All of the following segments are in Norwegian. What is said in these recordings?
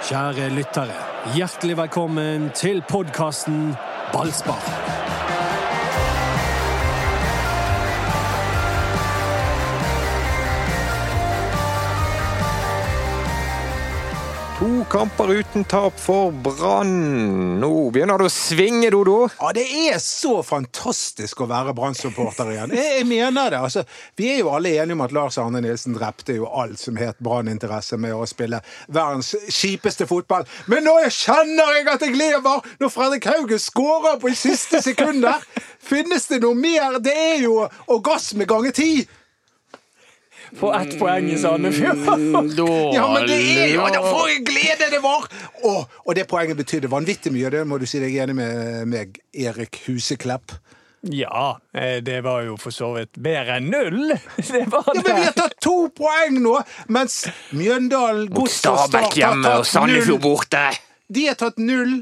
Kjære lyttere, hjertelig velkommen til podkasten Ballspar. Kamper uten tap for Brann. Nå begynner det å svinge, Dodo. Ja, Det er så fantastisk å være Brann-supporter igjen. Jeg, mener det. altså. Vi er jo alle enige om at Lars Arne Nilsen drepte jo alt som het Brann-interesse med å spille verdens kjipeste fotball. Men nå kjenner jeg at jeg lever! Når Fredrik Haugen skårer på de siste sekund! Finnes det noe mer? Det er jo orgasme ganger ti! Få ett poeng i Sandefjord. Ja, men det er jo Da For en glede det var! Og, og det poenget betydde vanvittig mye. Det må du si deg enig med meg, Erik Huseklepp. Ja, eh, det var jo for så vidt bedre enn null. Det var Ja, men vi har tatt to poeng nå, mens Mjøndalen, Gods og Start Stabæk har hjemme og tatt Sandefjord null. borte. De har tatt null.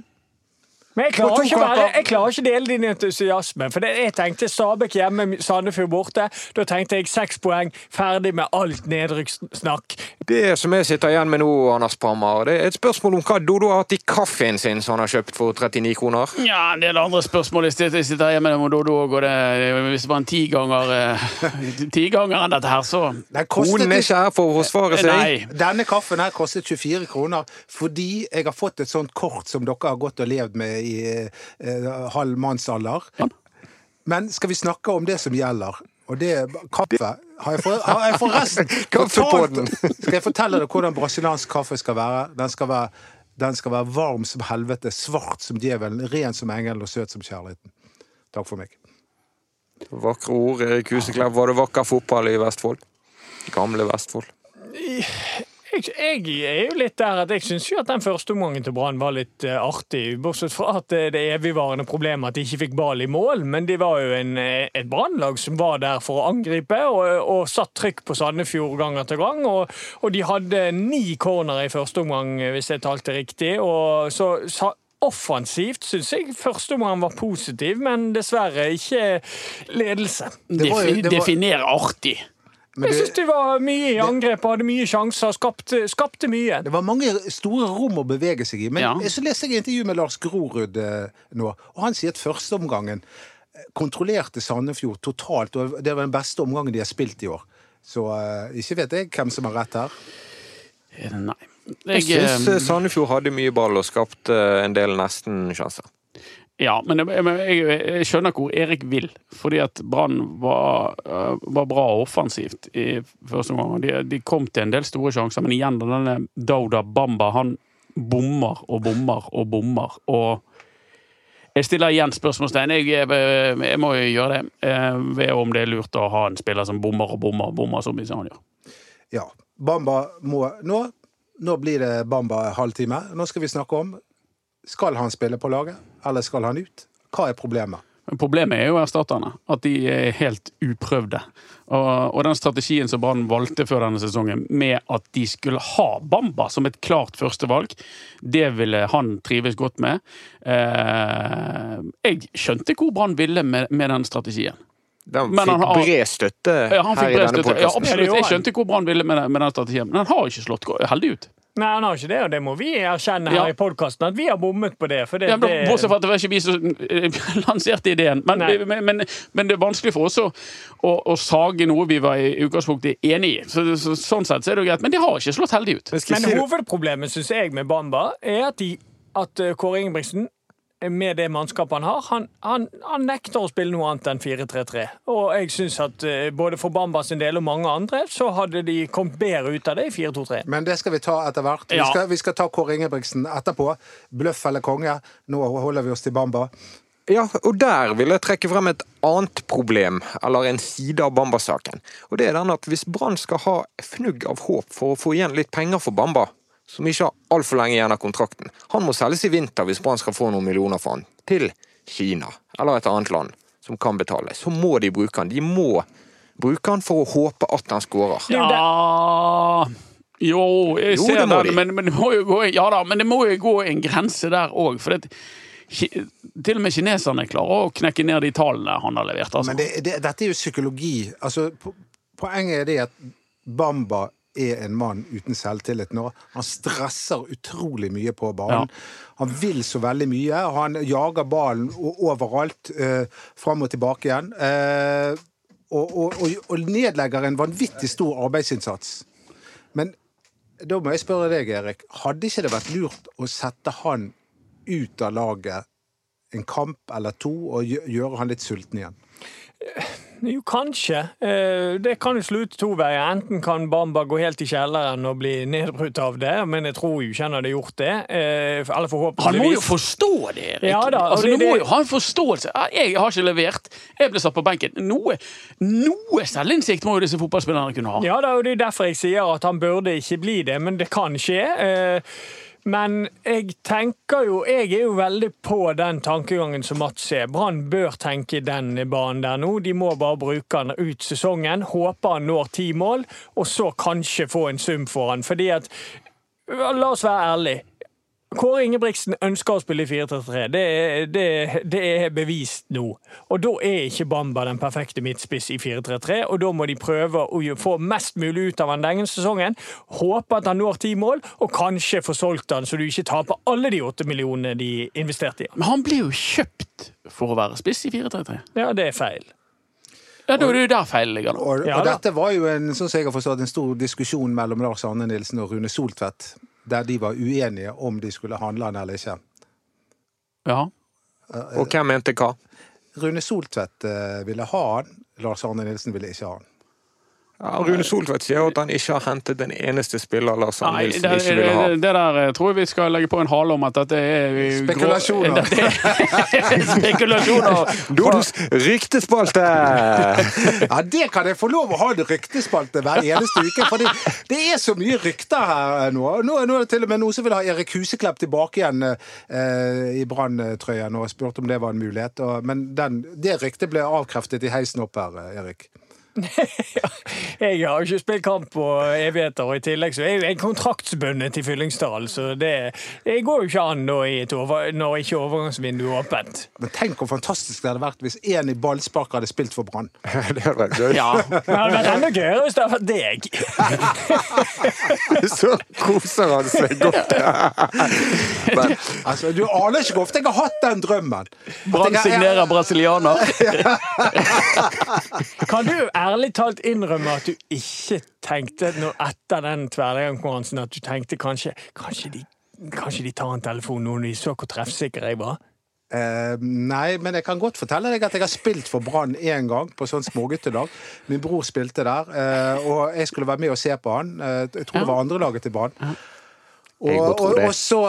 Men jeg klarer, ikke være, jeg klarer ikke dele din entusiasme. For det, jeg tenkte Stabæk hjemme, Sandefjord borte. Da tenkte jeg seks poeng, ferdig med alt nedrykkssnakk. Det som jeg sitter igjen med nå, Anders Pammer, det er et spørsmål om hva Dodo har hatt i kaffen sin som han har kjøpt for 39 kroner. Ja, en del andre spørsmål. i stedet. jeg sitter hjemme med Dodo og det, Hvis det var en ti ganger eh, Ti ganger enn dette her, så Konen er ikke her for å forsvare seg. Nei. Denne kaffen her kostet 24 kroner fordi jeg har fått et sånt kort som dere har gått og levd med i eh, halv mannsalder. Men skal vi snakke om det som gjelder? Og det er kaffe. Har jeg, for, har jeg forresten fortalt Skal jeg fortelle deg hvordan brasiliansk kaffe skal være? Den skal være, den skal være varm som helvete, svart som djevelen, ren som engelen og søt som kjærligheten. Takk for meg. Vakre ord, Erik Huseklepp. Var det vakker fotball i Vestfold? Gamle Vestfold. Jeg, jeg er jo litt der at jeg syns jo at den første omgangen til Brann var litt eh, artig. Bortsett fra at det, det evigvarende problemet at de ikke fikk ball i mål. Men de var jo en, eh, et Brannlag som var der for å angripe og, og satt trykk på Sandefjord gang etter gang. Og, og de hadde ni corner i første omgang, hvis jeg talte riktig. Og så, så Offensivt syns jeg første omgang var positiv, men dessverre ikke ledelse. Det defi, det definere artig. Men Jeg det- syns de var mye i angrep, hadde mye sjanser, skapte, skapte mye. Det var mange store rom å bevege seg i. Men Ja. så leste jeg intervju med Lars Grorud eh, nå, og han sier at førsteomgangen eh, kontrollerte Sandefjord totalt, og det var den beste omgangen de har spilt i år. Så eh, ikke vet jeg hvem som har rett her. Eh, Nei. Jeg Jeg, syns Sandefjord hadde mye ball og skapte en del nesten-sjanser. Ja, men jeg, jeg, jeg skjønner hvor Erik vil. Fordi at Brann var, eh, var bra offensivt i første omgang. De, de kom til en del store sjanser, men igjen denne Dauda Bamba, han bommer og bommer og bommer. og jeg stiller igjen spørsmålstegn. Jeg, jeg må jo gjøre det. eh, Ved om det er lurt å ha en spiller som bommer og bommer og bommer så mye som han gjør. Ja. Bamba må Nå, nå blir det Bamba halvtime. Nå skal vi snakke om Skal han spille på laget, eller skal han ut? Hva er problemet? Problemet er jo erstatterne. At de er helt uprøvde. Og, og den strategien som Brann valgte før denne sesongen, med at de skulle ha Bamba som et klart førstevalg, det ville han trives godt med. Eh, jeg skjønte hvor Brann ville med, med den strategien. Den Men han fikk har- bred støtte Ja, han her bred i denne podkasten. Ja, absolutt. Jeg skjønte hvor Brann ville med, med den strategien, men han har ikke slått heldig ut. Nei, han har ikke det, og det må vi erkjenne her Ja. i podkasten, at vi har bommet på det. For det, Ja, men det Bortsett fra at det var ikke vi som eh, lanserte ideen. Men, men, men, men det er vanskelig for oss å, å, å sage noe vi var i utgangspunktet enig i. Så, så, sånn sett så er det greit. Men det har ikke slått heldig ut. Men hovedproblemet, syns jeg, med Bamba, er at, de, at eh, Kåre Ingebrigtsen med det mannskapet han har, han, han, han nekter å spille noe annet enn 4-3-3. Og jeg syns at eh, både for Bamba sin del og mange andre, så hadde de kommet bedre ut av det i 4-2-3. Men det skal vi ta etter hvert. Vi, skal, vi skal ta Kåre Ingebrigtsen etterpå. Bløff eller konge. Nå holder vi oss til Bamba. Ja, og der vil jeg trekke frem et annet problem, eller en side av Bamba-saken. Og det er den at hvis Brann skal ha fnugg av håp for å få igjen litt penger for Bamba, som ikke har altfor lenge igjen av kontrakten Han må selges i vinter hvis Brann skal få noen millioner for han. Til Kina, eller et annet land som kan betale. Så må de bruke han. De må bruke han for å håpe at han skårer. Ja Jo, jeg Jo, ser det den, de. men, men, det må jo gå, ja da, men det må jo gå en grense der òg. For det, til og med kineserne klarer å knekke ned de tallene han har levert. Altså. Men det, det, dette er jo psykologi. Altså, poenget er det at Bamba er en mann uten selvtillit nå. Han stresser utrolig mye på banen. Han vil så veldig mye. Han jager ballen overalt, eh, fram og tilbake igjen. Eh, og, og, og, og nedlegger en vanvittig stor arbeidsinnsats. Men da må jeg spørre deg, Erik. Hadde ikke det vært lurt å sette han ut av laget en kamp eller to og gjøre han litt sulten igjen? Jo, kanskje. Eh, Det kan jo slå ut to veier. Enten kan Bamba gå helt i kjelleren og bli nedbrutt av det, men jeg tror jo ikke han hadde gjort det. Eh, Eller forhåpentligvis. Han må jo forstå det, Erik. Ja da, altså, det- du må jo ha en forståelse. Jeg har ikke levert. Jeg ble satt på benken. Noe, noe selvinnsikt må jo disse fotballspillerne kunne ha. Ja da, og det er derfor jeg sier at han burde ikke bli det, men det kan skje. Men jeg tenker jo Jeg er jo veldig på den tankegangen som Mats er. Brann bør tenke i den banen der nå. De må bare bruke han ut sesongen. Håper han når ti mål, og så kanskje få en sum for han. Fordi at La oss være ærlige. Kåre Ingebrigtsen ønsker å spille i 4-3-3. Det, det, det er bevist nå. Og da er ikke Bamba den perfekte midtspiss i 4-3-3, og da må de prøve å få mest mulig ut av han denne sesongen. Håpe at han når ti mål, og kanskje få solgt han, så du ikke taper alle de åtte millionene de investerte i. Men han ble jo kjøpt for å være spiss i 4-3-3. Ja, det er feil. Ja, da er det jo der feilen ligger. da. Og, og da. dette var jo en, sånn som jeg har forstått, en stor diskusjon mellom Lars Arne Nilsen og Rune Soltvedt, der de var uenige om de skulle handle han eller ikke. Ja. Og hvem mente hva? Rune Soltvedt eh, ville ha han, Lars Arne Nilsen ville ikke ha han. Ja, Rune Soltvedt sier at han ikke har hentet en eneste spiller Lars Arne Nilsen ikke ville ha. det, det der eh, tror jeg vi skal legge på en hale om at dette er eh, grå- Spekulasjoner. Dette er spekulasjoner. Er ryktespalte! Ja, det kan jeg få lov å ha en ryktespalte hver eneste uke, for det, det er så mye rykter her nå. Nå, nå er det til og med noen som vil ha Erik Huseklepp tilbake igjen eh, i Brann-trøyen og spurt om det var en mulighet. Og, men den, det ryktet ble avkreftet i heisen opp her, eh, Erik. Jeg har jo ikke spilt kamp på evigheter, og i tillegg så er jeg jo kontraktsbundet til Fyllingsdal, så det, det går jo ikke an da i et over, når ikke overgangsvinduet er åpent. Men tenk hvor fantastisk det hadde vært hvis en i ballspark hadde spilt for Brann. Det hadde vært gøy. Ja. Men det hadde vært enda gøyere hvis det hadde vært deg. Så koser han seg godt. Men, Altså, Du aner ikke hvor ofte jeg har hatt den drømmen. Brann jeg- jeg- signerer brasilianer. Kan du ærlig talt innrømme at du ikke tenkte noe etter den tverrleggerkonkurransen at du tenkte kanskje, kanskje, de, kanskje de tar en telefon nå når de så hvor treffsikker jeg var? Uh, nei, men jeg kan godt fortelle deg at jeg har spilt for Brann én gang på sånn småguttedag. Min bror spilte der, uh, og jeg skulle være med og se på han. Uh, jeg tror det var andrelaget til Brann. Og, og, og så,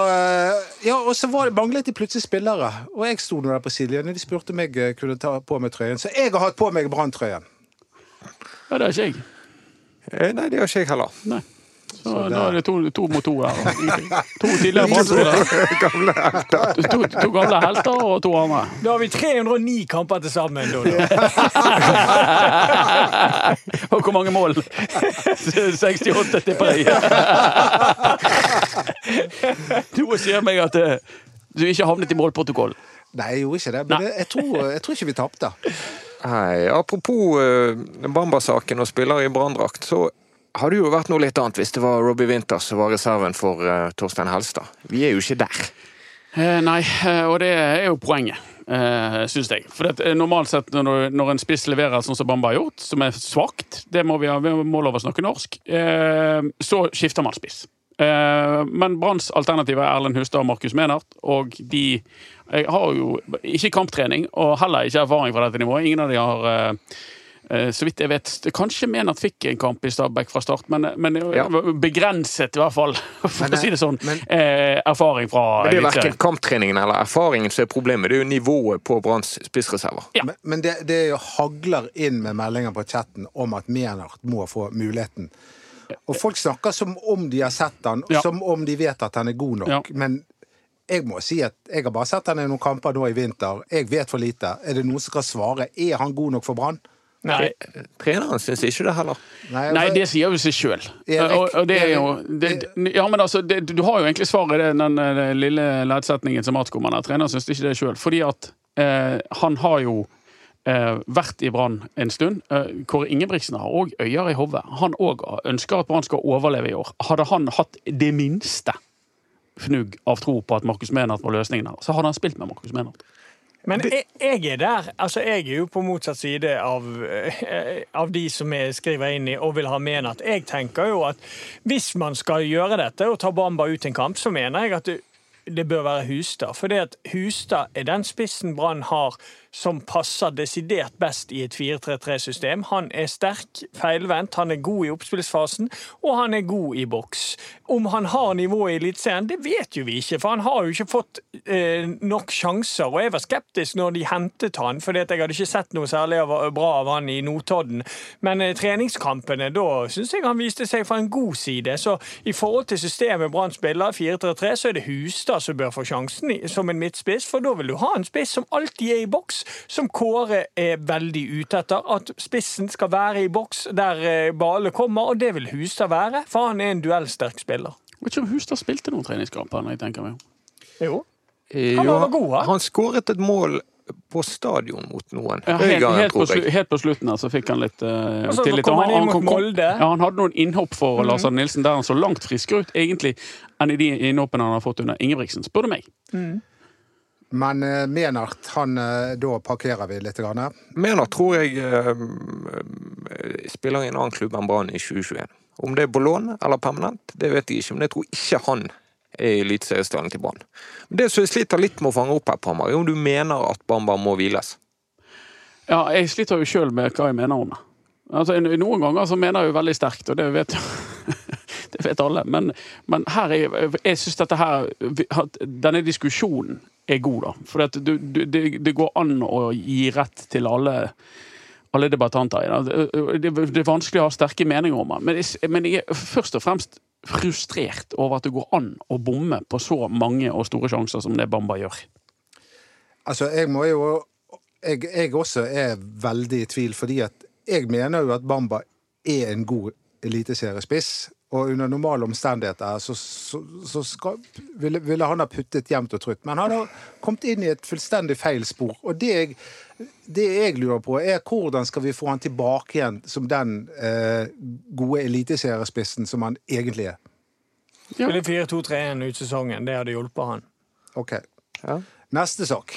ja, og så var det, manglet de plutselig spillere. Og jeg sto nå der på sidelinjen. De spurte om jeg kunne ta på meg trøyen. Så jeg har hatt på meg Brann-trøyen. Ja, det har ikke jeg. eh, nei, det har ikke jeg heller. Nei. Så da er det to, to mot to her. To tidligere Brann-spillere. Gamle helter. To, to gamle helter og to andre. Da har vi 309 kamper til sammen. Og hvor mange mål? 68 tipper jeg. Du sier meg at eh, du ikke havnet i målprotokollen. Nei, jeg gjorde ikke det. Men jeg, tror, jeg tror ikke vi tapte. Nei, apropos uh, Bamba-saken og spillere i branndrakt, så hadde jo vært noe litt annet hvis det var Robbie Winters som var reserven for uh, Torstein Helstad. Vi er jo ikke der. Eh, nei, eh, og det er jo poenget, eh, syns jeg. For det, eh, normalt sett når, når en spiss leverer sånn som Bamba har gjort, som er svakt, det må vi ha, vi må lov å snakke norsk, eh, så skifter man spiss. Eh, men Branns alternativ er Erlend Hustad og Markus Menart. og de har jo ikke kamptrening og heller ikke erfaring fra dette nivået. Ingen av de har eh, eh, så vidt jeg vet Kanskje Menart fikk en kamp i Stabæk fra start, men, men Ja. begrenset, i hvert fall, for Men å si det sånn, men- erfaring fra Men det er verken kamptreningen eller erfaringen som er problemet, det er jo nivået på Branns spissreserver. Ja. Men, men det, det er jo hagler inn med meldinger på chatten om at Menart må få muligheten. Og folk snakker som om de har sett han, Ja. som om de vet at han er god nok. Ja. Men jeg må si at jeg har bare sett han i noen kamper nå i vinter. Jeg vet for lite. Er det noen som kan svare? Er han god nok for Brann? Nei. Treneren syns ikke det heller. Nei, Nei det sier jo seg sjøl. Ja, men altså, det, du har jo egentlig svaret i den, den, eh, lille leddsetningen som Mats kommer der. Treneren syns ikke det sjøl. Fordi at eh, han har jo vært i Brann en stund. Eh, Kåre Ingebrigtsen har òg øyer i hodet. Han òg ønsker at Brann skal overleve i år. Hadde han hatt det minste fnugg av tro på at Markus Menert var løsningen her, så hadde han spilt med Markus Menert. Men jeg, jeg er der. Altså, jeg er jo på motsatt side av, eh, av de som jeg skriver inn i og vil ha Menert. Jeg tenker jo at hvis man skal gjøre dette og ta Bamba ut en kamp, så mener jeg at det, det bør være Hustad. For det at Hustad er den spissen Brann har som passer desidert best i et 4-3-3-system. Han er sterk, feilvendt, han er god i oppspillsfasen, og han er god i boks. Om han har nivå i Eliteserien, det vet jo vi ikke, for han har jo ikke fått eh, nok sjanser. Og jeg var skeptisk når de hentet han, for jeg hadde ikke sett noe særlig bra av han i Notodden. Men eh, treningskampene, da syns jeg han viste seg fra en god side. Så i forhold til systemet Brann spiller, 4-3-3, så er det Hustad som bør få sjansen som en midtspiss, for da vil du ha en spiss som alltid er i boks som Kåre er veldig ute etter. At spissen skal være i boks der Bale kommer, og det vil Hustad være, for han er en duellsterk spiller. Jeg vet ikke om Hustad spilte noen treningskamper. når jeg tenker meg om. Jo. Han var god, han. Han skåret et mål på stadion mot noen. Ja, helt, Øygarden, helt, på, helt på slutten her så fikk han litt uh, Og så tillit. Han, han inn kom- Ja, han hadde noen innhopp for Lars Arne Nilsen der han så langt friskere ut egentlig enn i de innhoppene han har fått under Ingebrigtsen, spør du meg. Men eh, Menart, han eh, Da parkerer vi litt. Grann. Mener tror jeg eh, spiller i en annen klubb enn Brann i 2021. Om det er på lån eller permanent, det vet jeg ikke, men jeg tror ikke han er i eliteseriestallen til Brann. Det som jeg sliter litt med å fange opp her, Pammer, er om du mener at Bamba må hviles. Ja, jeg sliter jo sjøl med hva jeg mener om det. Altså, noen ganger så mener jeg jo veldig sterkt, og det vet det vet alle. Men, men her er, jeg syns dette her Denne diskusjonen er god, da. For du, det, det går an å gi rett til alle alle debattanter. i det. Det, er vanskelig å ha sterke meninger om det. Men men jeg er først og fremst frustrert over at det går an å bomme på så mange og store sjanser som det Bamba gjør. Altså, jeg må jo jeg, jeg også er veldig i tvil, fordi at jeg mener jo at Bamba er en god eliteseriespiss. Og under normale omstendigheter så, så, så skal, ville, ville han ha puttet jevnt og trutt. Men han har kommet inn i et fullstendig feil spor. Og det jeg, det jeg lurer på, er hvordan skal vi få han tilbake igjen som den eh, gode eliteseriespissen som han egentlig er? Ja. Spille 4-2-3-1 ut sesongen, det hadde hjulpet han. Ok. Ja. Neste sak.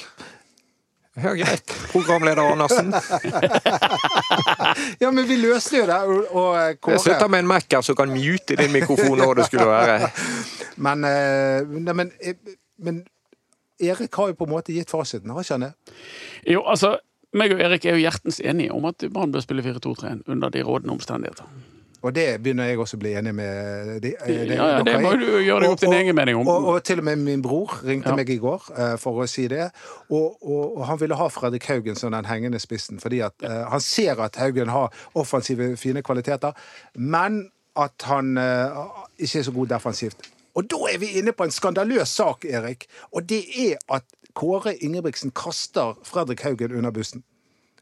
Ja, greit. Programleder Andersen. Ja, men vi løste jo det. Og, og Kåre Jeg sitter med en Mac-er som kan mute din mikrofon når det skulle være. Men, eh, nei, men, eh, men Erik har jo på en måte gitt fasiten, har ikke han det? Jo, altså, meg og Erik er jo hjertens enige om at Brann bør spille 4-2-3-1 under de rådende omstendigheter. Og det begynner jeg også å bli enig med de, eh, de, Ja, ja, det må du gjøre deg opp din egen mening om. Og, og til og med min bror ringte Ja. meg i går uh, for å si det. Og, og, og han ville ha Fredrik Haugen som den hengende spissen, fordi at uh, han ser at Haugen har offensive, fine kvaliteter, men at han uh, ikke er så god defensivt. Og da er vi inne på en skandaløs sak, Erik, og det er at Kåre Ingebrigtsen kaster Fredrik Haugen under bussen.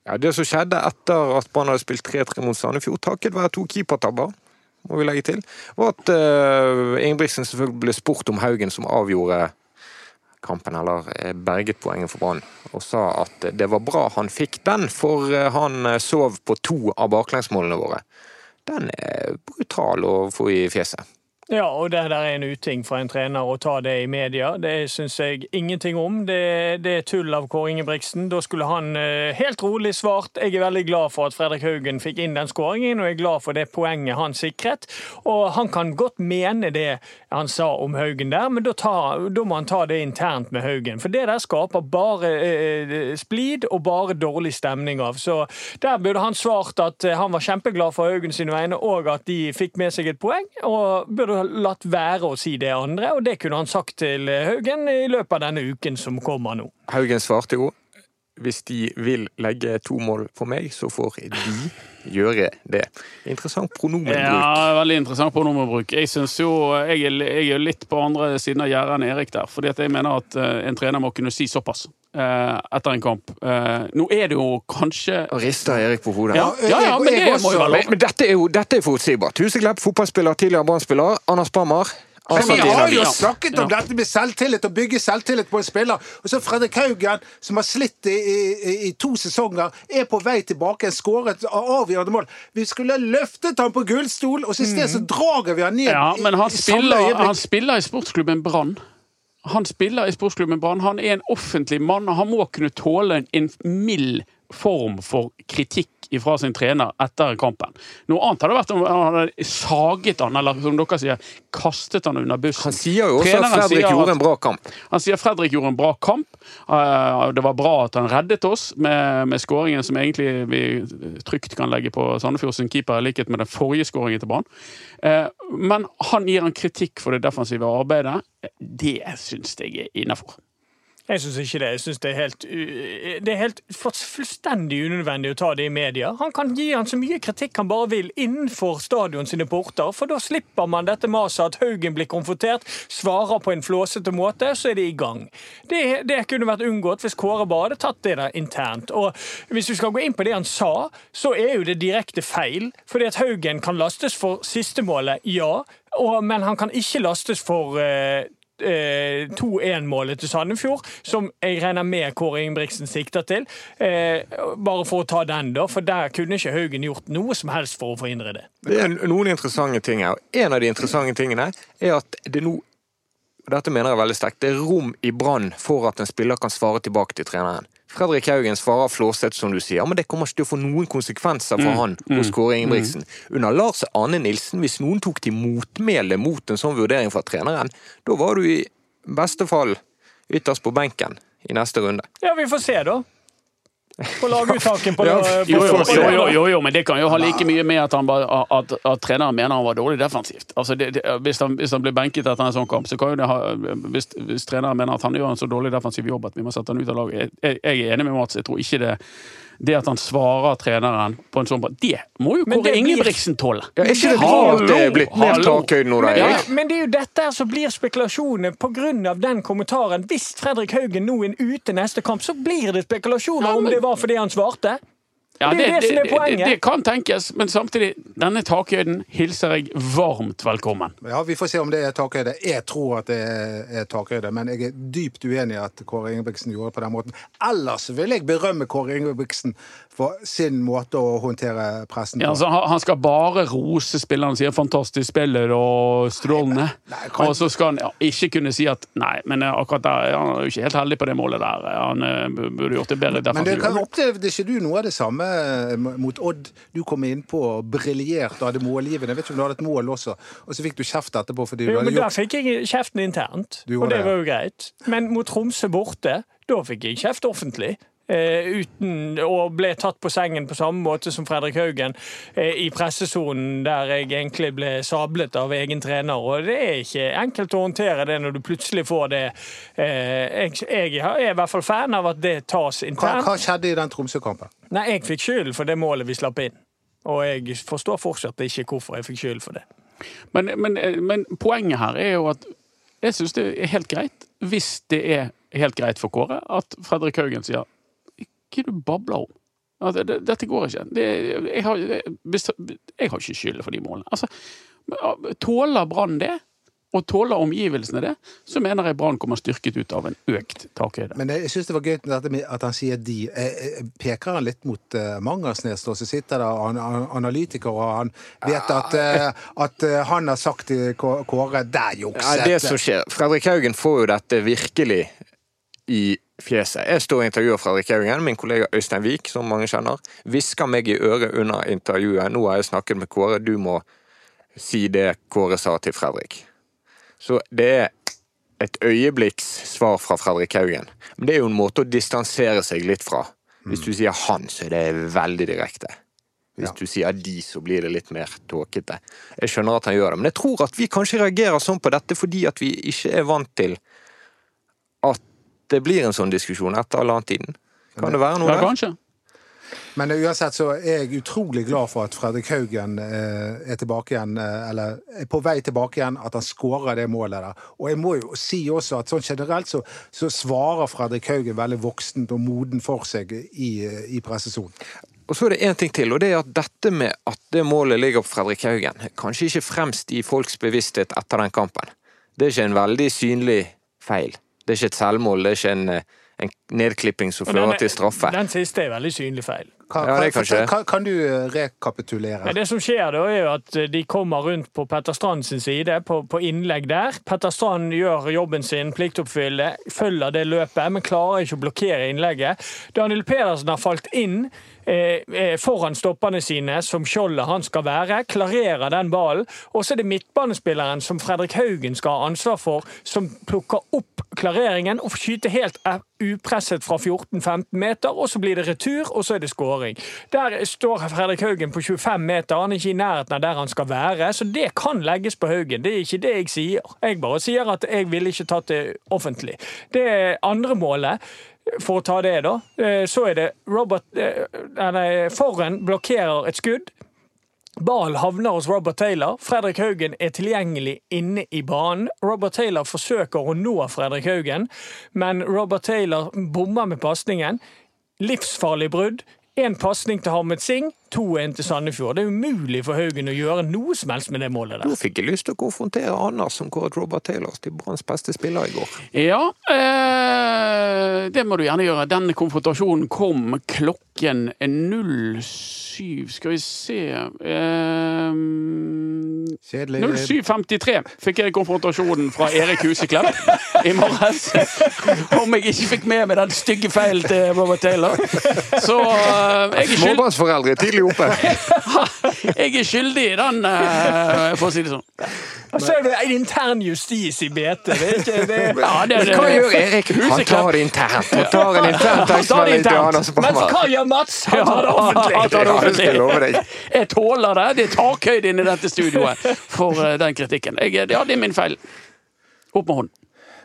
Ja, Det som skjedde etter at Brann hadde spilt 3-3 mot Sandefjord, takket være to keepertabber, må vi legge til, var at uh, Ingebrigtsen selvfølgelig ble spurt om Haugen som avgjorde kampen, eller eh, berget poenget for Brann, og sa at det var bra han fikk den, for eh, han sov på to av baklengsmålene våre. Den er brutal å få i fjeset. Ja, og det der er en uting for en trener å ta det i media. Det syns jeg ingenting om. Det, det er tull av Kåre Ingebrigtsen. Da skulle han eh, helt rolig svart jeg er veldig glad for at Fredrik Haugen fikk inn den skåringen, og jeg er glad for det poenget han sikret. Og han kan godt mene det han sa om Haugen der, men da, ta, da må han ta det internt med Haugen. For det der skaper bare eh, splid og bare dårlig stemning av. Så der burde han svart at eh, han var kjempeglad for Haugen sine vegne, og at de fikk med seg et poeng. og burde latt være å si det andre, og det kunne han sagt til Haugen i løpet av denne uken som kommer nå. Haugen svarte jo hvis de vil legge to mål for meg, så får de gjøre det. Interessant pronomenbruk. Ja, veldig interessant pronomenbruk. Jeg synes jo, jeg er, jeg er litt på andre siden av gjerdet enn Erik der. fordi at jeg mener at eh, en trener må kunne si såpass eh, etter en kamp. Eh, nå er det jo kanskje Og rister Erik på hodet. Ja, ja, ja men det må jo være Men, lov. men dette er jo dette er forutsigbart. Huseklepp, fotballspiller, tidligere Brann-spiller. Anders Bammer. Altså, vi har jo snakket om dette med selvtillit og bygge selvtillit på en spiller. Og så Fredrik Haugen, som har slitt i, i, i to sesonger, er på vei tilbake. Skåret avgjørende mål. Vi skulle løftet han på gullstol, og så i stedet så drager vi han ned. Ja, men han i- spiller, han spiller i sportsklubben Brann. Han spiller i sportsklubben Brann. Han er en offentlig mann, og han må kunne tåle en, en mild form for kritikk fra sin trener etter kampen. Noe annet hadde vært om han hadde saget han, eller som dere sier, kastet han under bussen. Han sier jo også Treneren at Fredrik gjorde en bra kamp. Han sier Fredrik gjorde en bra kamp. Eh, Det var bra at han reddet oss med, med skåringen som egentlig vi trygt kan legge på Sandefjord sin keeper, i likhet med den forrige skåringen til Brann. Eh, Men han gir han kritikk for det defensive arbeidet. Det syns jeg er innafor. Jeg syns ikke det. Jeg synes det er helt, det er helt fullstendig unødvendig å ta det i media. Han kan gi han så mye kritikk han bare vil innenfor stadion sine porter, for da slipper man dette maset at Haugen blir konfrontert, svarer på en flåsete måte, så er det i gang. Det, det kunne vært unngått hvis Kåre bare hadde tatt det der internt. Og hvis vi skal gå inn på det han sa, så er jo det direkte feil. Fordi at Haugen kan lastes for sistemålet, ja, og, men han kan ikke lastes for eh, 2-1-målet til Sandefjord, som jeg regner med Kåre Ingebrigtsen sikter til. Eh, bare for å ta den, da, for der kunne ikke Haugen gjort noe som helst for å forhindre det. Det er noen interessante ting her. En av de interessante tingene er at det nå dette mener jeg veldig sterkt, det er rom i Brann for at en spiller kan svare tilbake til treneren. Fredrik Haugen svarer flåsete, som du sier, men det kommer ikke til å få noen konsekvenser for han hos Kåre Ingebrigtsen. Under Lars Arne Nilsen, hvis noen tok til motmæle mot en sånn vurdering fra treneren, da var du i beste fall ytterst på benken i neste runde. Ja, vi får se, da. På laguttaken på, Ja, på, Jo, jo, jo, jo, men det kan jo ha like mye med at, han bare, at, at treneren mener han var dårlig defensivt. Altså, det, det, hvis, han, hvis han blir benket etter en sånn kamp, så kan jo det ha Hvis, hvis treneren mener at han gjør en så dårlig defensiv jobb at vi må sette han ut av laget jeg, jeg er enig med Mats. Jeg tror ikke det det at han svarer treneren på en sånn Det må jo Kåre Ingebrigtsen tåle. Ja, er ikke det bra det er blitt mer takhøyde nå, da, Men, Erik? men det er jo dette som blir spekulasjoner pga. den kommentaren. Hvis Fredrik Haugen nå er ute neste kamp, så blir det spekulasjoner Ja, om det var fordi han svarte. Ja, Det er det som er poenget. Det, det kan tenkes, men samtidig, denne takhøyden hilser jeg varmt velkommen. Ja, Vi får se om det er takhøyde. Jeg tror at det er takhøyde, men jeg er dypt uenig i at Kåre Ingebrigtsen gjorde det på den måten. Ellers vil jeg berømme Kåre Ingebrigtsen for sin måte å håndtere pressen på. Ja, altså, han han skal bare rose spillerne, sier 'fantastisk spiller' og 'strålende'. nei, kan- Og så skal han ja, ikke kunne si at 'nei, men eh, akkurat der er jo ikke helt heldig på det målet der'. Han eh, burde gjort det bedre Men det kan, opplevde ikke du noe av det samme eh, mot Odd? Du kom innpå og briljerte og hadde målgivende. Jeg vet ikke om du hadde et mål også, og så fikk du kjeft etterpå fordi du Jo, hadde men da fikk jeg kjeften internt, og det det, var jo greit. Men mot Tromsø borte, da fikk jeg kjeft offentlig. Eh, uten og ble tatt på sengen på samme måte som Fredrik Haugen eh, i pressesonen, der jeg egentlig ble sablet av egen trener. Og det er ikke enkelt å håndtere det når du plutselig får det. Eh, jeg, jeg er i hvert fall fan av at det tas hva, internt. hva skjedde i den Tromsø-kampen? Nei, jeg fikk skyld for det målet vi slapp inn. Og jeg forstår fortsatt ikke hvorfor jeg fikk skyld for det. Men, men, men poenget her er jo at jeg syns det er helt greit, hvis det er helt greit for Kåre, at Fredrik Haugen sier Hva er det du babler om? Det, det, dette går ikke. Det, jeg, har, det, jeg har ikke skylda for de målene. Altså, tåler Brann det, og tåler omgivelsene det, så mener jeg Brann kommer styrket ut av en økt takhøyde. Men jeg syns det var gøy at han sier 'de'. Eh, eh, Peker han litt mot uh, Mangersnes, som sitter der han, analytiker, og han vet at, eh, at eh, han har sagt til Kå- Kåre 'der Ja, jukset'. det som skjer. Fredrik Haugen får jo dette virkelig i fjeset. Jeg står og intervjuer Fredrik Haugen, min kollega Øystein Wiik, som mange kjenner, hvisker meg i øret under intervjuet. Nå har jeg snakket med Kåre, du må si det Kåre sa til Fredrik. Så det er et øyeblikks svar fra Fredrik Haugen. Men det er jo en måte å distansere seg litt fra. Hvis du sier han, så er det veldig direkte. Hvis Ja. du sier de, så blir det litt mer tåkete. Jeg skjønner at han gjør det, men jeg tror at vi kanskje reagerer sånn på dette fordi at vi ikke er vant til at det blir en sånn diskusjon etter halvannet-tiden. Kan det være noe Ja, der? kanskje. Men uansett så er jeg utrolig glad for at Fredrik Haugen eh, er tilbake igjen, eh, eller er på vei tilbake igjen, at han skårer det målet der. Og jeg må jo si også at sånn generelt så, så svarer Fredrik Haugen veldig voksent og moden for seg i, i pressesonen. Og så er det én ting til, og det er at dette med at det målet ligger på Fredrik Haugen, kanskje ikke fremst i folks bevissthet etter den kampen. Det er ikke en veldig synlig feil. Det er ikke et selvmål, det er ikke en, eh, en nedklipping som fører til straffe. Den siste er veldig synlig feil. Kan, Ja, kan, kan, kan du eh, rekapitulere? Men det som skjer da, er jo at eh, de kommer rundt på Petter Strand sin side, på, på innlegg der. Petter Strand gjør jobben sin, pliktoppfylle, følger det løpet, men klarer ikke å blokkere innlegget. Daniel Pedersen har falt inn foran stopperne sine, som skjoldet han skal være, klarerer den ballen. Og så er det midtbanespilleren som Fredrik Haugen skal ha ansvar for, som plukker opp klareringen og skyter helt eh, upresset fra 14-15 meter, og så blir det retur, og så er det skåring. Der står Fredrik Haugen på 25 meter, han er ikke i nærheten av der han skal være, så det kan legges på Haugen. Det er ikke det jeg sier. Jeg bare sier at jeg ville ikke tatt det offentlig. Det andre målet for å ta det, da, eh, så er det Robert eh, Nei, Forren blokkerer et skudd. Ball havner hos Robert Taylor. Fredrik Haugen er tilgjengelig inne i banen. Robert Taylor forsøker å nå Fredrik Haugen, men Robert Taylor bommer med pasningen. Livsfarlig brudd. Én pasning til Hammet Singh, 2-1 til Sandefjord. Det er umulig for Haugen å gjøre noe som helst med det målet Nå der. fikk jeg lyst til å konfrontere Anders som kåret Robert Taylor til Branns beste spiller i går. Ja, eh, det må du gjerne gjøre. Den konfrontasjonen kom klokken 07 Skal vi se eh. 07.53 fikk jeg konfrontasjonen fra Erik Huseklepp i morges. Om jeg ikke fikk med meg den stygge feilen til Robert Taylor. Så eh, jeg er skyld, Småbarnsforeldre tidlig oppe. jeg er skyldig i den, eh, for å si det sånn. Og så er det en intern justis i BT. Det ikke det. Ja, det, Men hva gjør Erik? Han tar det internt. Han tar en intern tekstmelding til Anders Men Bammer. hva gjør Mats? Han tar det Ja, han offentlig. tar det Ja, jeg. Jeg tåler det. Det er takhøyde inne i dette studioet for eh, den kritikken. Jeg, ja, det er min feil. Opp med hånden.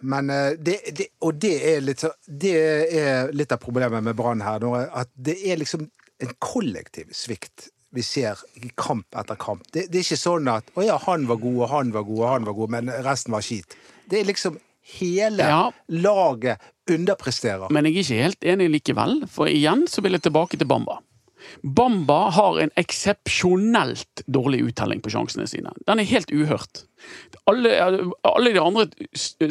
Men eh, det, det, og det er, litt, det er litt av problemet med Brann her. At det er liksom en kollektiv svikt vi ser i kamp etter kamp. Det, det er ikke sånn at 'Å ja, han var god, og han var god, og han var god', men resten var skit. Det er liksom hele Ja. laget underpresterer. Men jeg er ikke helt enig likevel, for igjen så vil jeg tilbake til Bamba. Bamba har en eksepsjonelt dårlig uttelling på sjansene sine. Den er helt uhørt. Alle, alle de andre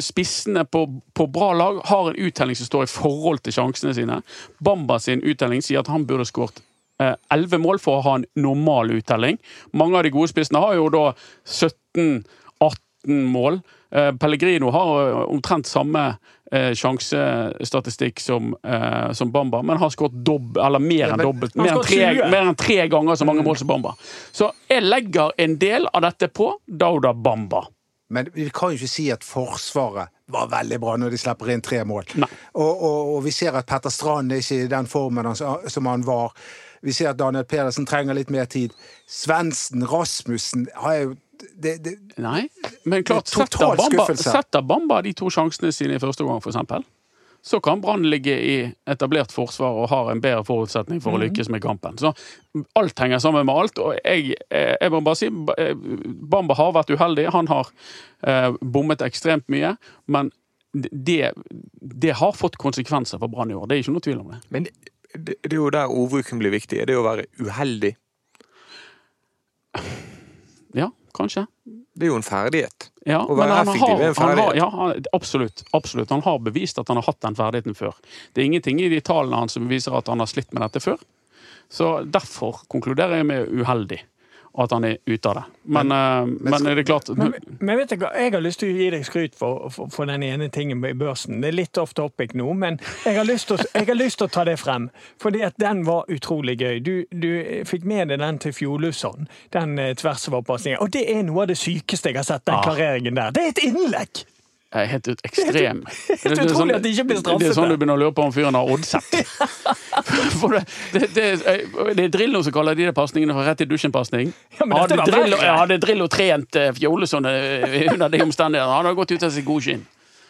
spissene på, på bra lag har en uttelling som står i forhold til sjansene sine. Bamba sin uttelling sier at han burde skåret elleve mål for å ha en normal uttelling. Mange av de gode spissene har jo da 17-18 mål. Eh, Pellegrino har eh, omtrent samme eh, sjansestatistikk som, eh, som Bamba, men har skåret mer enn dobbelt. Mer enn tre, mer enn tre ganger så mange mål som Bamba. Så jeg legger en del av dette på Dauda Bamba. Men vi kan jo ikke si at Forsvaret var veldig bra når de slipper inn tre mål. Og, og, og vi ser at Petter Strand er ikke i den formen som han var. Vi ser at Daniel Pedersen trenger litt mer tid. Svendsen, Rasmussen har jo det, det, Nei, men klart, er setter Bamba, setter Bamba de to sjansene sine i første gang, eksempel, så kan Brann ligge i etablert forsvar og har en bedre forutsetning for å lykkes med kampen. Så alt henger sammen med alt, og jeg, eh, jeg må bare si eh, Bamba har vært uheldig. Han har eh, bommet ekstremt mye, men det, det har fått konsekvenser for Brann i år. Det er ikke noe tvil om det. Men det, det er jo der ordbruken blir viktig. Det er å være uheldig. Ja, kanskje. Det er jo en ferdighet. Ja, Å være han effektiv har, er en ferdighet. har, ja, absolutt, absolutt. Han har bevist at han har hatt den ferdigheten før. Det er ingenting i de tallene hans som viser at han har slitt med dette før. Så derfor konkluderer jeg med uheldig, og at han er ute av det. Men, men, men er det klart Men, men vet du hva, jeg har lyst til å gi deg skryt for, for, for den ene tingen i børsen. Det er litt off topic nå, men jeg har lyst til, å- jeg har lyst til å ta det frem. Fordi at den var utrolig gøy. Du, du fikk med deg den til Fjolusson, den eh, tversoverpasningen. Og det er noe av det sykeste jeg har sett, den Ah. klareringen der. Det er et innlegg! Er helt ut ekstrem. helt Det- er utrolig at de ikke blir straffet Det er sånn du begynner å lure på om fyren har oddset. Det, det, det, det er Drillo som kaller de der pasningene for rett i dusjen-pasning. Ja, Hadde Drillo, hadde Drillo trent eh, Fjolesson eh, under de omstendighetene, han hadde gått ut av sitt gode skinn.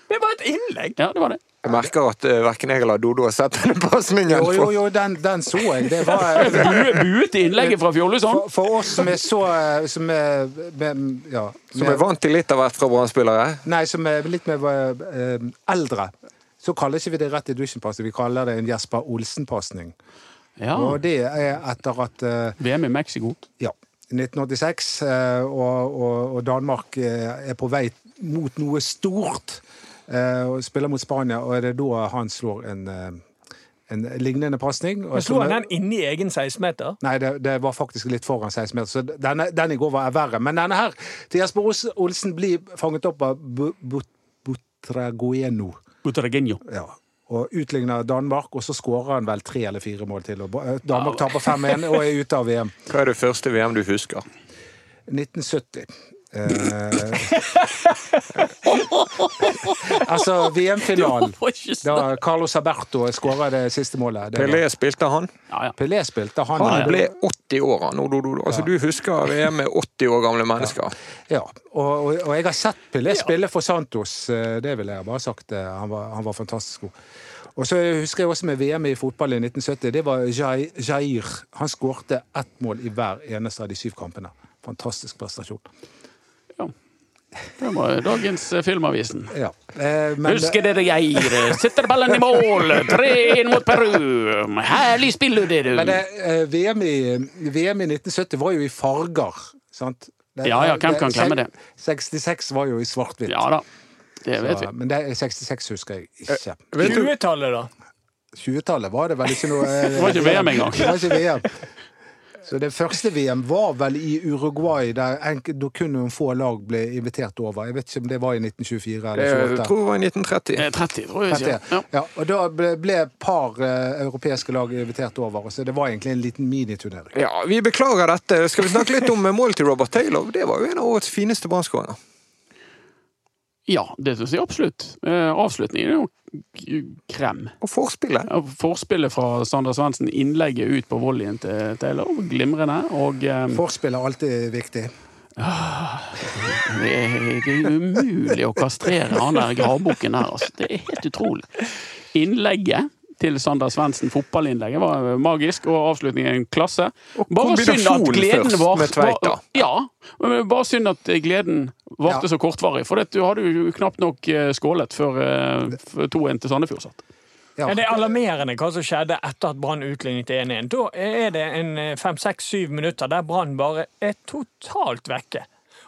Det var et innlegg! Ja, det var det. Jeg merker at uh, verken jeg eller Dodo har sett denne pasningen. jo, jo, jo, den, den så jeg. Det var eh, Buet i innlegget fra Fjolesson. for, for oss som er så eh, Som er med, ja, som er vant til litt av hvert fra Brann-spillere. Nei, som er litt mer uh, eldre. Så kaller ikke vi det rett i dusjen-pasning, vi kaller det en Jesper Olsen-pasning. Ja. Og det er etter at uh, VM i Mexico. Ja. 1986, eh, og, og, og Danmark eh, er på vei mot noe stort. Eh, Og spiller mot Spania, og er det da han slår en, eh, en lignende pasning. Men Slo han den inni egen 16-meter? Nei, det, det var faktisk litt foran 16 meter, så denne, den i går var verre. Men denne her til Jesper Olsen blir fanget opp av Butragueno. Bu- Butragenio. Ja. Og utligner Danmark, og så skårer han vel tre eller fire mål til. Og Danmark taper 5-1 og er ute av VM. Hva er det første VM du husker? 1970. Eh, altså VM-finalen. Da. Carlos Alberto skåra det siste målet. Det var- Pelé spilte han. Ja, ja. Pelé spilte, han. Han ble 80 år, han. Og du- du- Altså, du husker VM med 80 år gamle mennesker. Ja, og, og, og jeg har sett Pelé spille for Santos, eh, det vil jeg bare ha sagt. eh, Han var, han var fantastisk god. Og så husker jeg også med VM i fotball i 1970. Det var Jair. Han skårte ett mål i hver eneste av de syv kampene. Fantastisk prestasjon. Ja. Det var dagens eh, Filmavisen. Ja. Eh, men, Husker dere Geir? Setter ballen i mål! 3-1 mot Peru! Herlig spiller du! men eh, VM, i, VM i 1970 var jo i farger, sant? Det- Ja, ja, hvem kan glemme det? 66 var jo i svart-hvitt. Ja da, det vet vi. Men det, 66 husker jeg ikke. Vet 20-tallet, da? 20-tallet var det vel ikke noe eh, Det var ikke VM engang. Det var ikke VM. Så det første VM var vel i Uruguay, der da kun noen få lag ble invitert over. Jeg vet ikke om det var i 1924 eller jeg tror det var i 1930. Eh, 30, tror jeg. 30. Ja. Ja, og da ble, ble et par uh, europeiske lag invitert over, så det var egentlig en liten miniturnering. Ja, Vi beklager dette. Skal vi snakke litt om målet til Robert Taylor? Det var jo en av årets fineste brannskåringer. Ja, det syns jeg absolutt. Eh, avslutningen er jo krem. Og forspillet. Forspillet fra Sander Svendsen, innlegget ut på volleyen til Taylor, glimrende. Og eh, Forspill er alltid viktig. det, er, det er umulig å kastrere han der gravbukken her, altså. Det er helt utrolig. Innlegget til Sander Svendsen, fotballinnlegget, var magisk, og avslutningen klasse. Og Bare synd at gleden var var- Ja, men bare synd at gleden varte Ja. så kortvarig. For det, du hadde jo knapt nok eh, skålet før eh, 2-1 til Sandefjord satt. Ja. Ja, det er alarmerende hva som skjedde etter at Brann utlignet 1-1. Da er det en eh, fem-seks-syv minutter der Brann bare er totalt vekke.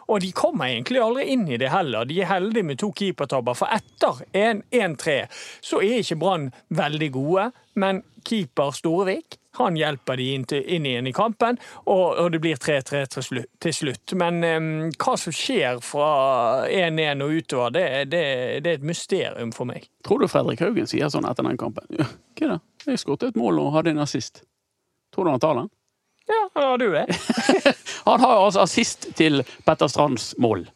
Og de kommer egentlig aldri inn i det heller. De er heldige med to keepertabber, for etter 1-3 så er ikke Brann veldig gode, men keeper Storevik han hjelper de inn, til, inn igjen i kampen, og, og det blir 3-3 til, til slutt. Men um, hva som skjer fra 1-1 og utover, det, det, det er et mysterium for meg. Tror du Fredrik Haugen sier sånn etter den kampen? Ja, hva er det? Jeg skåret et mål og hadde en assist. Tror du han tar den? Ja, han hadde jo det. Han har altså assist til Petter Strands mål.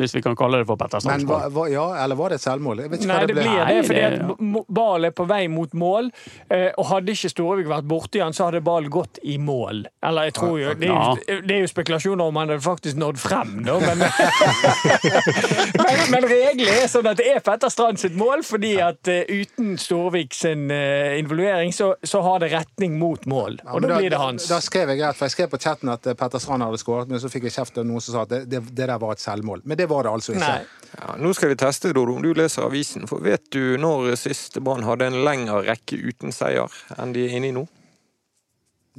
Hvis vi kan kalle det for Petter Men hva, ja, eller var det et selvmål? Jeg vet ikke Nei, hva det det blir det, fordi at ball er på vei mot mål. eh, Og hadde ikke Storevik vært borti han, så hadde ballen gått i mål. Eller jeg tror jo Det er jo, det er jo spekulasjoner om han hadde faktisk nådd frem, da, men Men, men reglene er sånn at det er Petter Strand sitt mål, fordi at eh, uten Storvik sin eh, involvering, så, så har det retning mot mål. Og ja, da blir det hans. Da, skrev jeg rett, for jeg skrev på chatten at Petter Strand hadde skåret, men så fikk jeg kjeft av noen som sa at det, det, det der var et selvmål. Men det var det altså ikke. Nei. Ja, nå skal vi teste, Dodo, om du leser avisen. For vet du når siste Brann hadde en lengre rekke uten seier enn de er inne i nå?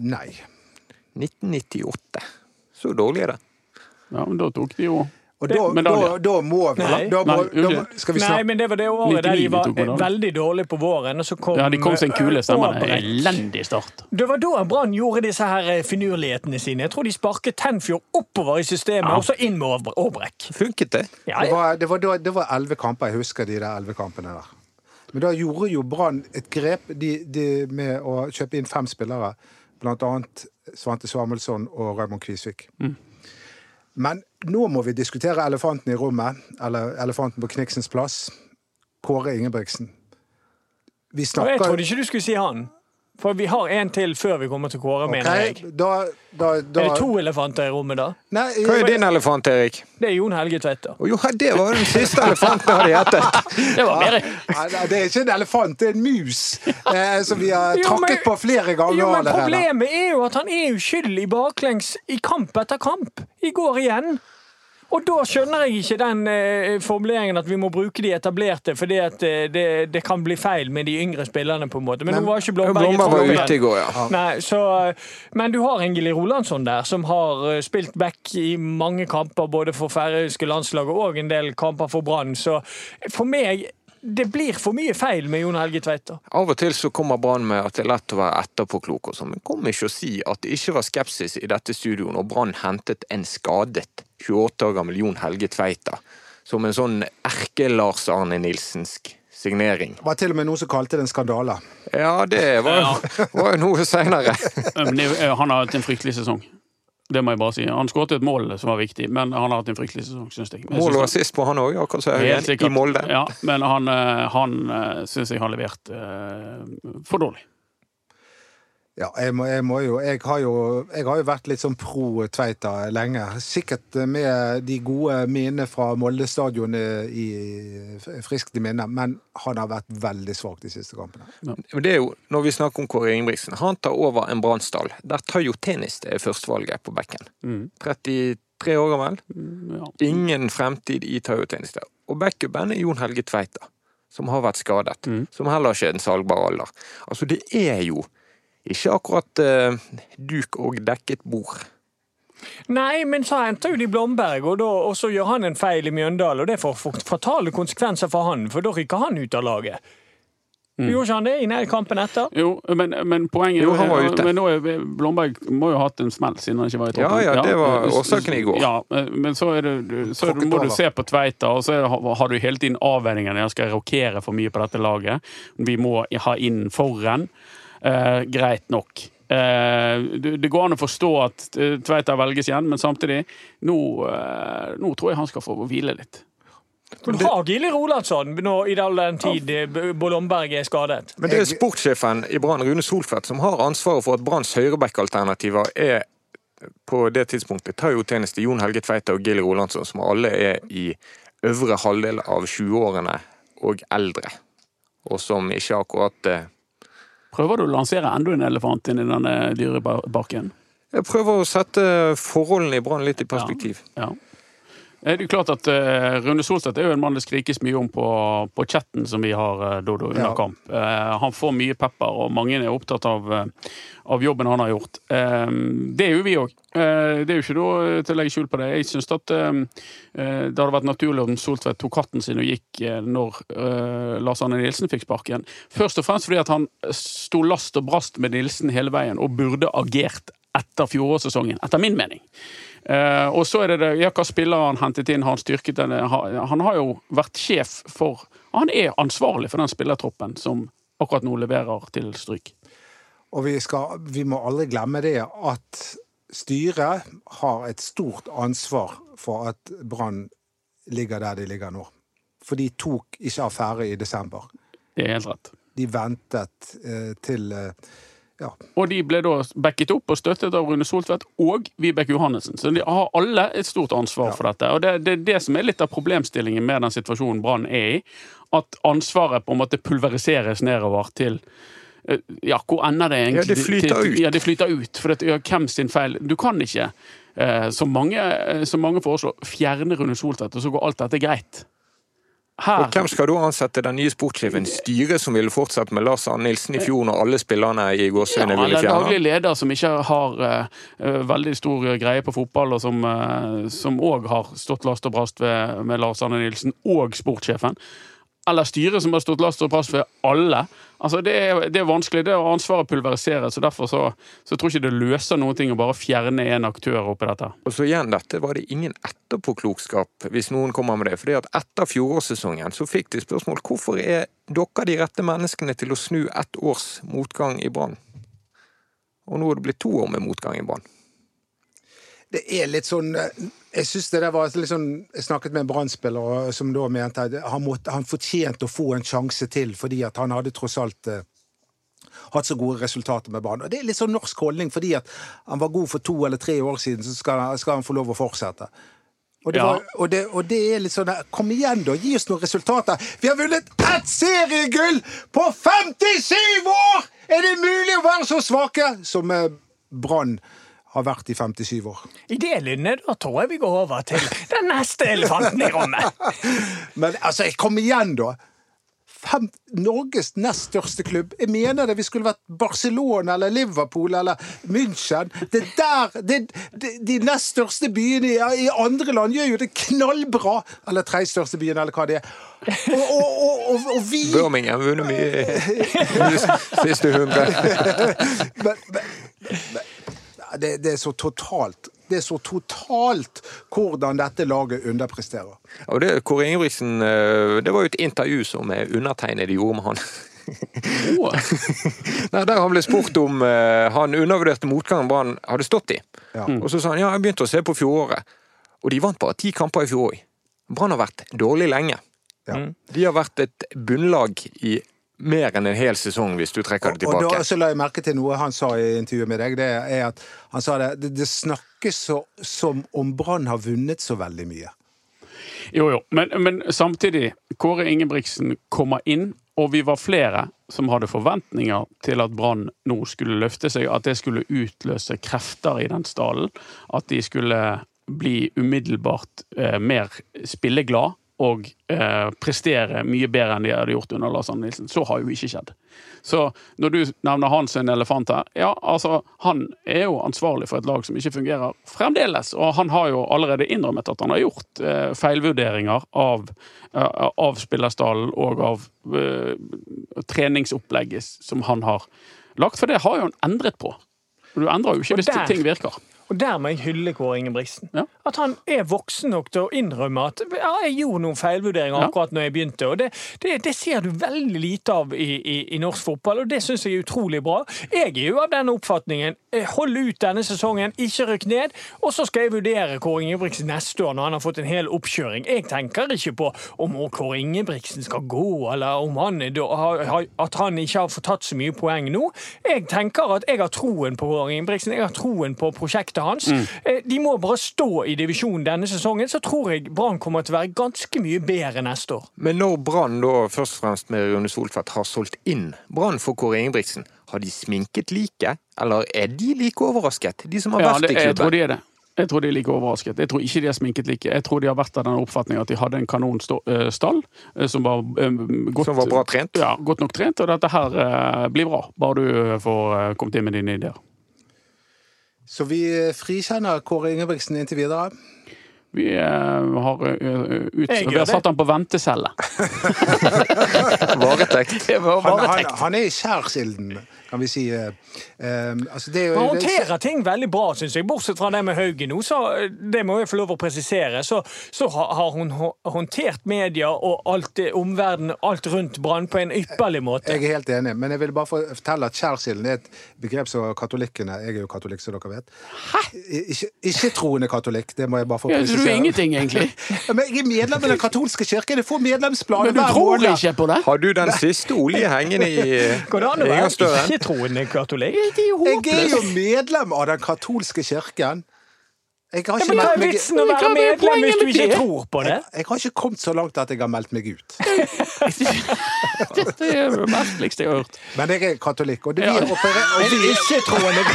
Nei. 1998. Så dårlig er det. Ja, men da tok de jo Og da, da, da må vi Nei. da må, Nei, da må. Skal vi Nei, men det var det året der de var veldig dårlige på våren, og så kom Ja, de kom seg en kule, stemmer det. Elendig start. Det var da Brann gjorde disse her eh, finurlighetene sine. Jeg tror de sparket Tenfjord oppover i systemet, Ja. og så inn med Aabre- Aabrek. Funket det? Ja, Det ja. var, det, var, da- det var elleve kamper. Jeg husker de der elleve kampene der. Men da gjorde jo Brann et grep de, de, med å kjøpe inn fem spillere. Blant annet Svante Samuelsson og Raymond Kvisvik. Men nå må vi diskutere elefanten i rommet, eller elefanten på Kniksens plass. Kåre Ingebrigtsen. Vi snakker jeg trodde ikke du skulle si han. For vi har en til før vi kommer til Kåre, mener jeg. da, da, da Er det to elefanter i rommet, da? Nei, Hva er din elefant, Erik? Det er Jon Helge Tveter. Oh, jo, det var den siste elefanten jeg hadde gjettet. Det var mer nei, det er ikke en elefant, det er en mus. Eh, som vi har Jo, tråkket men- på flere ganger. Jo, men. Problemet er jo at han er uskyldig baklengs i kamp etter kamp. I går igjen. Og da skjønner jeg ikke den eh, formuleringen at vi må bruke de etablerte, fordi at eh, det, det kan bli feil med de yngre spillerne, på en måte. Men, Men- nå var ikke Blomberg, var ute i går, ja. Nei, så, men du har Ingeli Rolandsson der, som har eh, spilt back i mange kamper, både for færøyske landslaget og en del kamper for Brann. Så for meg det blir for mye feil med Jon Helge Tveita. Av og til så kommer Brann med at det er lett å være etterpåklok og sånn, men kom ikke å si at det ikke var skepsis i dette studioet når Brann hentet en skadet 28 år gammel Jon Helge Tveita som en sånn erke-Lars Arne Nilsensk signering. Det var til og med noen som kalte det en skandale. Ja, det var, var jo noe seinere. Er- han har hatt en fryktelig sesong. Det må jeg bare si. Han skåret et mål som var viktig, men han har hatt en fryktelig sesong, syns jeg. Jeg Mål og assist på han òg, akkurat som Haugen, i Molde. Ja, men han, eh, han syns jeg har levert eh, for dårlig. Ja, jeg, må, jeg, må jo, jeg, har jo, jeg har jo vært litt sånn pro Tveita lenge. Sikkert med de gode minnene fra Molde stadion i friskt i minne, men han har vært veldig svak de siste kampene. Ja. Det er jo, når vi snakker om Kåre Ingebrigtsen, han tar over en Brannstall der Tayo Tennis er førstevalget på bekken. 33 år gammel. Ja. Ingen fremtid i Tayo Tennis der. Og backupen er Jon Helge Tveita, som har vært skadet. Som heller ikke er en salgbar alder. Altså, det er jo ikke akkurat eh, duk og dekket bord. Nei, men så henter jo de Blomberg, og, da, og så gjør han en feil i Mjøndalen. Og det får fatale konsekvenser for han, for da rykker han ut av laget. Gjorde ikke han det i nær- kampen etter? Jo, men, men poenget Jo, han var ute. Men nå er Blomberg må jo ha hatt en smell siden han ikke var i Ja, ja, det var årsaken i går. Ja, men så, er det, så må du se på Tveita, og så er har du hele tiden avveiningen. Jeg skal rokere for mye på dette laget. Vi må ha inn foran. Eh, greit nok. Eh, det det går an å forstå at eh, Tveita velges igjen, men samtidig nå, eh, nå tror jeg han skal få hvile litt. Men har Gilly Rolandsson nå, i all den tid Bollomberg er skadet? Men det er sportssjefen i Brann, Rune Solfedt, som har ansvaret for at Branns høyreback-alternativer er på det tidspunktet tar jo Tjeneste, Jon Helge Tveita og Gilly Rolandsson, som alle er i øvre halvdel av 20-årene og eldre. Og som ikke akkurat eh, Prøver du å lansere enda en elefant inn i denne dyreparken? Jeg prøver å sette forholdene i Brann litt i perspektiv. Ja. Eh, Det er jo klart at eh, Rune Solstedt er jo en mann det skrikes mye om på, på chatten som vi har, eh, Dodo, under Ja. kamp. Eh, han får mye pepper, og mange er opptatt av, eh, av jobben han har gjort. Eh, det er jo vi òg. Eh, det er jo ikke noe til å legge skjul på det. Jeg syns at eh, eh, det hadde vært naturlig om Soltvedt tok hatten sin og gikk eh, når eh, Lars Arne Nilsen fikk sparken. Først og fremst fordi at han sto last og brast med Nilsen hele veien, og burde agert etter fjorårssesongen, etter min mening. Eh, og så er det det, ja, hva spillere han hentet inn, har han styrket den? Han har jo vært sjef for Han er ansvarlig for den spillertroppen som akkurat nå leverer til stryk. Og vi, skal, vi må aldri glemme det at styret har et stort ansvar for at Brann ligger der de ligger nå. For de tok ikke affære i desember. Det er helt rett. De ventet eh, til eh, ja, Og de ble da backet opp og støttet av Rune Soltvedt og Vibeke Johannessen. Så de har alle et stort ansvar for dette. Og det, det er det som er litt av problemstillingen med den situasjonen Brann er i. At ansvaret på en måte pulveriseres nedover til eh, ja, hvor ender det egentlig? Ja, det flyter til, ut. Ja, det flyter ut. For det, ja, hvem sin feil? Du kan ikke, eh, som, mange, eh, mange foreslår, fjerne Rune Soltvedt, og så går alt dette greit. Her, Og hvem skal da ansette den nye sportssjefen? Styret som ville fortsatt med Lars Arne Nilsen i fjor, når alle spillerne i Ja, ville fjerne? eller daglig leder som ikke har eh, eh, veldig stor greie på fotball, og som uh, har stått last og brast ved, med Lars Arne Nilsen og sportssjefen. Eller styret som har stått last og brast ved alle. Altså, det, er, det er vanskelig. Det er ansvaret pulveriseres, og derfor så, så tror jeg ikke det løser noen ting å bare fjerne en aktør oppi dette. Og så igjen, dette var det ingen etterpåklokskap, hvis noen kommer med det. fordi at etter fjorårssesongen så fikk de spørsmål hvorfor er dere de rette menneskene til å snu ett års motgang i Brann? Og nå er det blitt to år med motgang i Brann. Det er litt sånn eh, Jeg synes det der var sånn Jeg snakket med en Brann-spiller som da mente at han, måtte, han fortjente å få en sjanse til, fordi at han hadde tross alt eh, hatt så gode resultater med Brann. Det er litt sånn norsk holdning, fordi at han var god for to eller tre år siden, så skal, han- skal han få lov å fortsette. Og det, Ja. var, og, det, og det er litt sånn Kom igjen, da! Gi oss noen resultater! Vi har vunnet ett seriegull på 57 år! Er det mulig å være så svake som eh, Brann har vært i 57 år. I det lynnet da tror jeg vi går over til den neste elefanten i rommet. Men altså, kom igjen, da! Fem, Norges nest største klubb. Jeg mener det vi skulle vært Barcelona eller Liverpool eller München. Det der, det, det, De nest største byene i, i andre land gjør jo det knallbra! Eller tredje største byen, eller hva det er. Og, og, og, og, og vi Birmingham vunnet mye siste hundre. men, men, men, det, det er så totalt det er så totalt hvordan dette laget underpresterer. Og det, Kåre Ingebrigtsen, eh, det var jo et intervju som undertegnede gjorde med han. Oh. Nei, Der han ble spurt om uh, han undervurderte motgangen Brann hadde stått i. Ja. Og så sa han ja, jeg begynte å se på fjoråret. Og de vant bare ti kamper i fjor òg. Brann har vært dårlig lenge. Ja. De har vært et bunnlag i mer enn en hel sesong, hvis du trekker det tilbake. Og da så la jeg merke til noe han sa i intervjuet med deg. Det er at Han sa det, det, det snakkes så, som om Brann har vunnet så veldig mye. Jo, jo, men, men samtidig. Kåre Ingebrigtsen kommer inn, og vi var flere som hadde forventninger til at Brann nå skulle løfte seg, at det skulle utløse krefter i den stallen. At de skulle bli umiddelbart eh, mer spilleglad og eh, prestere mye bedre enn de hadde gjort under Lars Arne Nilsen. Så har jo ikke skjedd. Så når du nevner hans elefant her, ja, altså, han er jo ansvarlig for et lag som ikke fungerer fremdeles. Og han har jo allerede innrømmet at han har gjort eh, feilvurderinger av, eh, av spillerstallen og av eh, treningsopplegget som han har lagt, for det har jo han endret på. Du endrer jo ikke hvis der- ting virker. Og der må jeg hylle Kåre Ingebrigtsen. Ja. At han er voksen nok til å innrømme at ja, jeg gjorde noen feilvurderinger akkurat når jeg begynte. Og det, det, det ser du veldig lite av i, i, i norsk fotball, og det syns jeg er utrolig bra. Jeg er jo av denne oppfatningen. eh, Hold ut denne sesongen, ikke rykk ned. Og så skal jeg vurdere Kåre Ingebrigtsen neste år når han har fått en hel oppkjøring. Jeg tenker ikke på om Kåre Ingebrigtsen skal gå, eller om han, at han ikke har fått tatt så mye poeng nå. Jeg tenker at jeg har troen på Kåre Ingebrigtsen, jeg har troen på prosjektet hans. Mm. De må bare stå i divisjonen denne sesongen, så tror jeg Brann kommer til å være ganske mye bedre neste år. Men når Brann da først og fremst med Rune Soltvedt har solgt inn Brann for Kåre Ingebrigtsen, har de sminket liket, eller er de like overrasket, de som har Ja, vært det, i jeg tror klubben? de er det. Jeg tror de er like overrasket. Jeg tror ikke de har sminket like. Jeg tror de har vært av den oppfatning at de hadde en kanonstall som var eh, godt, Som var bra trent? Ja, godt nok trent, og dette her eh, blir bra. Bare du eh, får eh, kommet inn med dine ideer. Så vi frikjenner Kåre Ingebrigtsen inntil videre. Vi eh, har, eh, ut, vi har satt han på ventecelle. Varetekt. Han, han, han er i skjærsilden, kan vi si. eh, eh, altså det det- håndterer ting veldig bra, syns jeg. Bortsett fra det med Haugen nå, så det må jeg få lov å presisere. Så, så har har hun håndtert media og alt omverdenen, alt rundt Brann, på en ypperlig måte. Jeg er helt enig, men jeg vil bare fortelle at skjærsilden er et begrep som katolikkene Jeg er jo katolikk, som dere vet. I- Ikke, ikke troende katolikk, det må jeg bare få Ja, er ingenting, egentlig. Ja, Men jeg er medlem av Den katolske kirke. Jeg får medlemsblad Men du hver tror ikke på det? Har du den siste olje hengende i Går det an å i være inngangsdøren? ikke-troende katolikk? Jeg er jo medlem av Den katolske kirken. Jeg har ikke meldt meg vitsen å være medlem hvis du ikke tror på det? Jeg har ikke kommet så langt at jeg har meldt meg ut. Dette er det merkeligste jeg har hørt. Men jeg er katolikk, og, det, Ja. vi, og, vi, Ikke-troende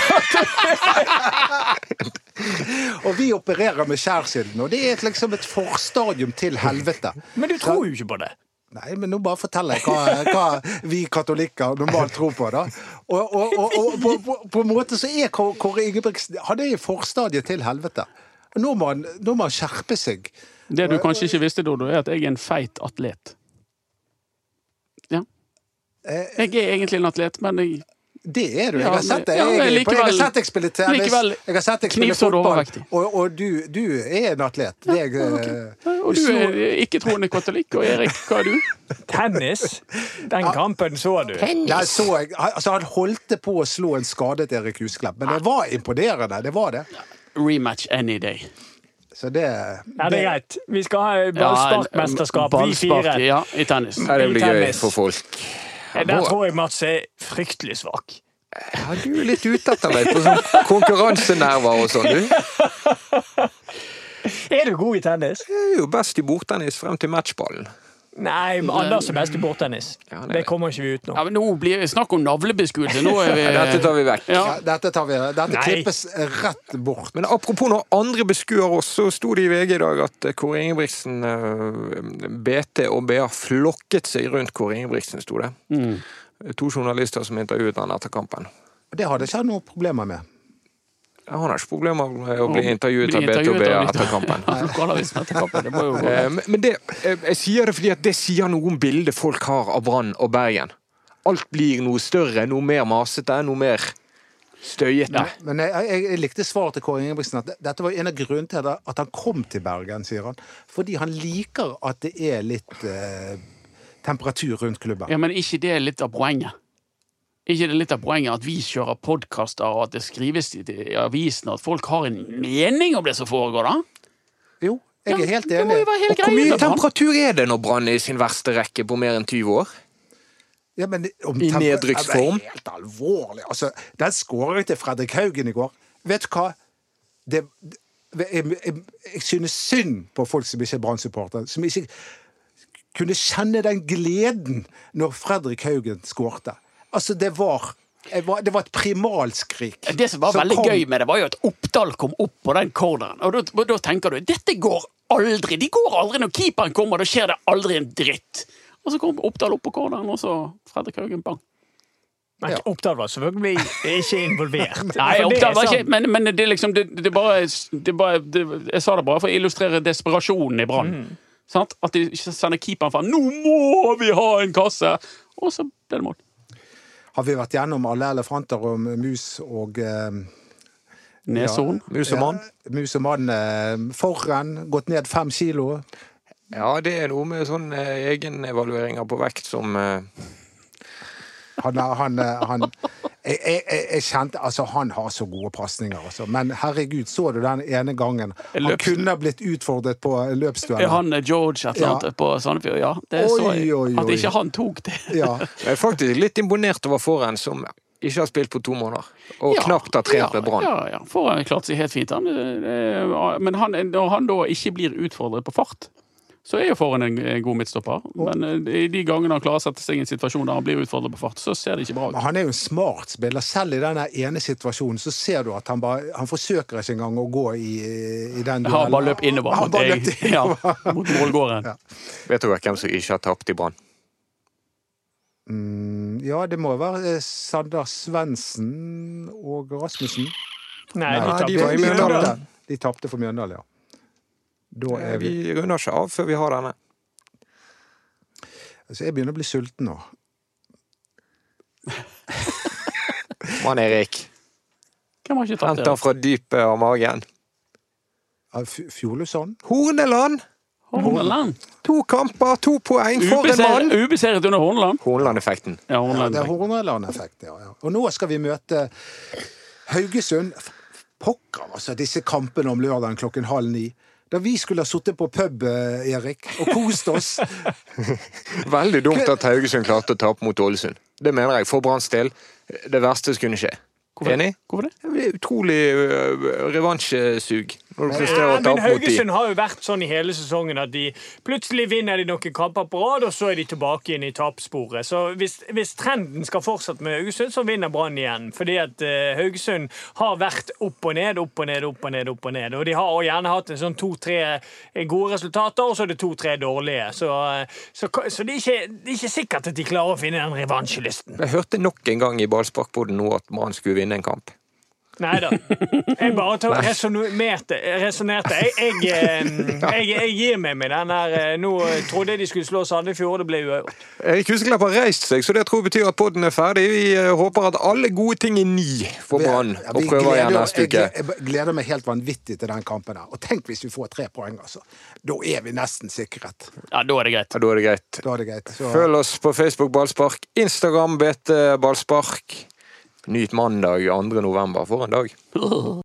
og vi opererer med skjærsilden. Og det er liksom et forstadium til helvete. Men du tror jo ikke på det. Nei, men nå bare forteller jeg hva, hva vi katolikker normalt tror på, da. Og, og, og, og på, på, på en måte så er Kåre Ingebrigtsen Han er i forstadiet til helvete. Nå må han, nå må han skjerpe seg. Det du kanskje ikke visste, Dodo, er at jeg er en feit atlet. Ja. Jeg er egentlig en atlet, men jeg Det er du. Jeg har sett deg, Jeg, jeg, jeg har sett deg spille tennis. Jeg har sett deg spille fotball. Og, og du, du er en atlet. Det er jeg, okay. Og du er ikke-troende katolikk. Og Erik, hva er du? Tennis, den kampen så du. Nei, så jeg, altså, han holdt på å slå en skadet Erik Husklepp, men det var imponerende. Det var det. Rematch any day. Så det, Ja, det er greit. Vi skal ha ballsparkmesterskap, vi Ballspark, fire. Ja, i tennis. Det blir gøy for folk. Der tror jeg Mats er fryktelig svak. Ja, du er litt ute etter meg på sånn konkurransenerver og sånn, du. Er du god i tennis? Jeg er jo best i bordtennis frem til matchballen. Nei, men Anders er best i bordtennis. Ja, det det. kommer ikke vi utenom. Ja, men nå blir det snakk om navlebeskuelse. Nå er vi Dette tar vi vekk. Ja. Ja, dette tar vi, dette klippes rett bort. Men apropos når andre beskuer oss, så sto det i VG i dag at Kåre Ingebrigtsen eh, BT og BA flokket seg rundt Kåre Ingebrigtsen, sto det. Mm. To journalister som intervjuet han etter kampen. Det hadde ikke jeg noen problemer med. Han har ikke problemer med å bli intervjuet av BTB etter kampen. Eh, Men men det, eh, jeg sier det fordi at det sier noe om bildet folk har av Brann og Bergen. Alt blir noe større, noe mer masete, noe mer støyete. Men jeg, jeg, jeg likte svaret til Kåre Ingebrigtsen. at Dette var en av grunnene til at han kom til Bergen, sier han. Fordi han liker at det er litt eh, temperatur rundt klubben. Ja, men ikke det er litt av poenget? Ikke det litt av poenget at vi kjører podkaster, og at det skrives i avisene, at folk har en mening om det som foregår, da? Jo, jeg er helt enig. hele Og hvor mye temperatur er det når Brann er i sin verste rekke på mer enn 20 år? Ja, men om I nedrykksform? Ja, det er helt alvorlig. Altså, den skåringen til Fredrik Haugen i går Vet du hva? Det, det, jeg, jeg, jeg synes synd på folk som ikke er Brann-supportere. Som ikke kunne kjenne den gleden når Fredrik Haugen skårte. Altså, det var, det var et primalskrik. Det som var veldig kom- gøy med det, var jo at Oppdal kom opp på den corneren. Og da, da tenker du dette går aldri. De går aldri når keeperen kommer. Da skjer det aldri en dritt. Og så kom Oppdal opp på corneren, og så Fredrik Haugen bang. Men Oppdal var selvfølgelig ikke involvert. Nei, Oppdal er var ikke Men, men det liksom det, det bare, det bare det, Jeg sa det bare for å illustrere desperasjonen i Brann. Mm. At de sender keeperen fra 'Nå må vi ha en kasse!' Og så ble det mål. Har vi vært gjennom alle elefanter om mus og eh, Neshorn. Mus og mann? Ja, mus og mann. Eh, Forren gått ned fem kilo. Ja, det er noe med sånn eh, egenevalueringer på vekt som eh, Han, han, han jeg, jeg, jeg, kjente Altså, han har så gode pasninger, altså. Men herregud, så du den ene gangen? Han Løps- kunne blitt utfordret på løpsduell. Han eh, George et eller annet Ja. på Sandefjord? Ja, det Oi, så jeg. oi, At ikke han tok det. Ja. Jeg er faktisk litt imponert over Forhen, som ikke har spilt på to måneder. Og Ja, knapt har trent med Brann. Ja, ja. For han klarte seg helt fint. Han, Det- det- men han, når han da ikke blir utfordret på fart, så er jo Foran en, en god midtstopper. Men eh, i de gangene han klarer å sette seg i en situasjon der han blir utfordret på fart, så ser det ikke bra ut. Men han er jo en smart spiller. Selv i denne ene situasjonen så ser du at han bare Han forsøker ikke engang å gå i, i den duellen. Han bare løp innover Han mot, bare løp ja, mot målgården. Ja. Vet dere hvem som ikke har tapt i Brann? Mm, ja, det må være eh, Sander Svendsen og Rasmussen. Nei, Nei, de tapte. Mjøndalen. tapte. De tapte for Mjøndalen, ja. Da er vi Vi runder ikke av før vi har denne. Altså, jeg begynner å bli sulten nå. Mann Erik. Hvem har ikke tatt Henter fra dypet av magen. Ja, F- Horneland! Horneland. To kamper, to poeng for en mann! ubeseiret under Horneland. Horneland-effekten. Ja, Ja, det er Horneland-effekt, ja, ja. Og nå skal vi møte Haugesund. Pokker, altså, disse kampene om lørdagen klokken halv ni. Da vi skulle ha sittet på pub, eh, Erik, og kost oss. Veldig dumt at Haugesund klarte å tape mot Ålesund. Det mener jeg, for Branns del, det verste som kunne skje. Hvorfor- Enig? Hvorfor det? Det utrolig øh, revansjesug når du mot de. Haugesund har jo vært sånn i hele sesongen at de plutselig vinner de noen kamper på rad, og så er de tilbake igjen i tapssporet. Så hvis, hvis trenden skal fortsette med Haugesund, så vinner Brann igjen. Fordi at eh, Haugesund har vært opp og ned, opp og ned, opp og ned. opp Og ned. Og de har gjerne hatt en sånn to-tre gode resultater, og så er det to-tre dårlige. Så, eh, så, så det, er ikke, det er ikke sikkert at de klarer å finne den revansjelysten. Jeg hørte nok en gang i ballsparkboden nå at Brann skulle vinne en kamp. Nei da. Jeg bare tok- resonnerte. Jeg, jeg, eh, jeg, jeg gir meg med den her eh, Nå trodde jeg de skulle slå Sandefjord, og det ble uavgjort. Erik Huseklepp har reist seg, så det tror jeg betyr at podden er ferdig. Vi øh, håper at alle gode ting er ni for Brann, og prøver igjen neste uke. Jeg gleder meg helt vanvittig til den kampen. her. Og tenk hvis vi får tre poeng, altså. Da er vi nesten sikret. Ja, da er det greit. Ja, da er det greit. Da er det greit. Så, Følg oss på Facebook Ballspark, Instagram BT Ballspark. Nyt mandag 2. november. For en dag.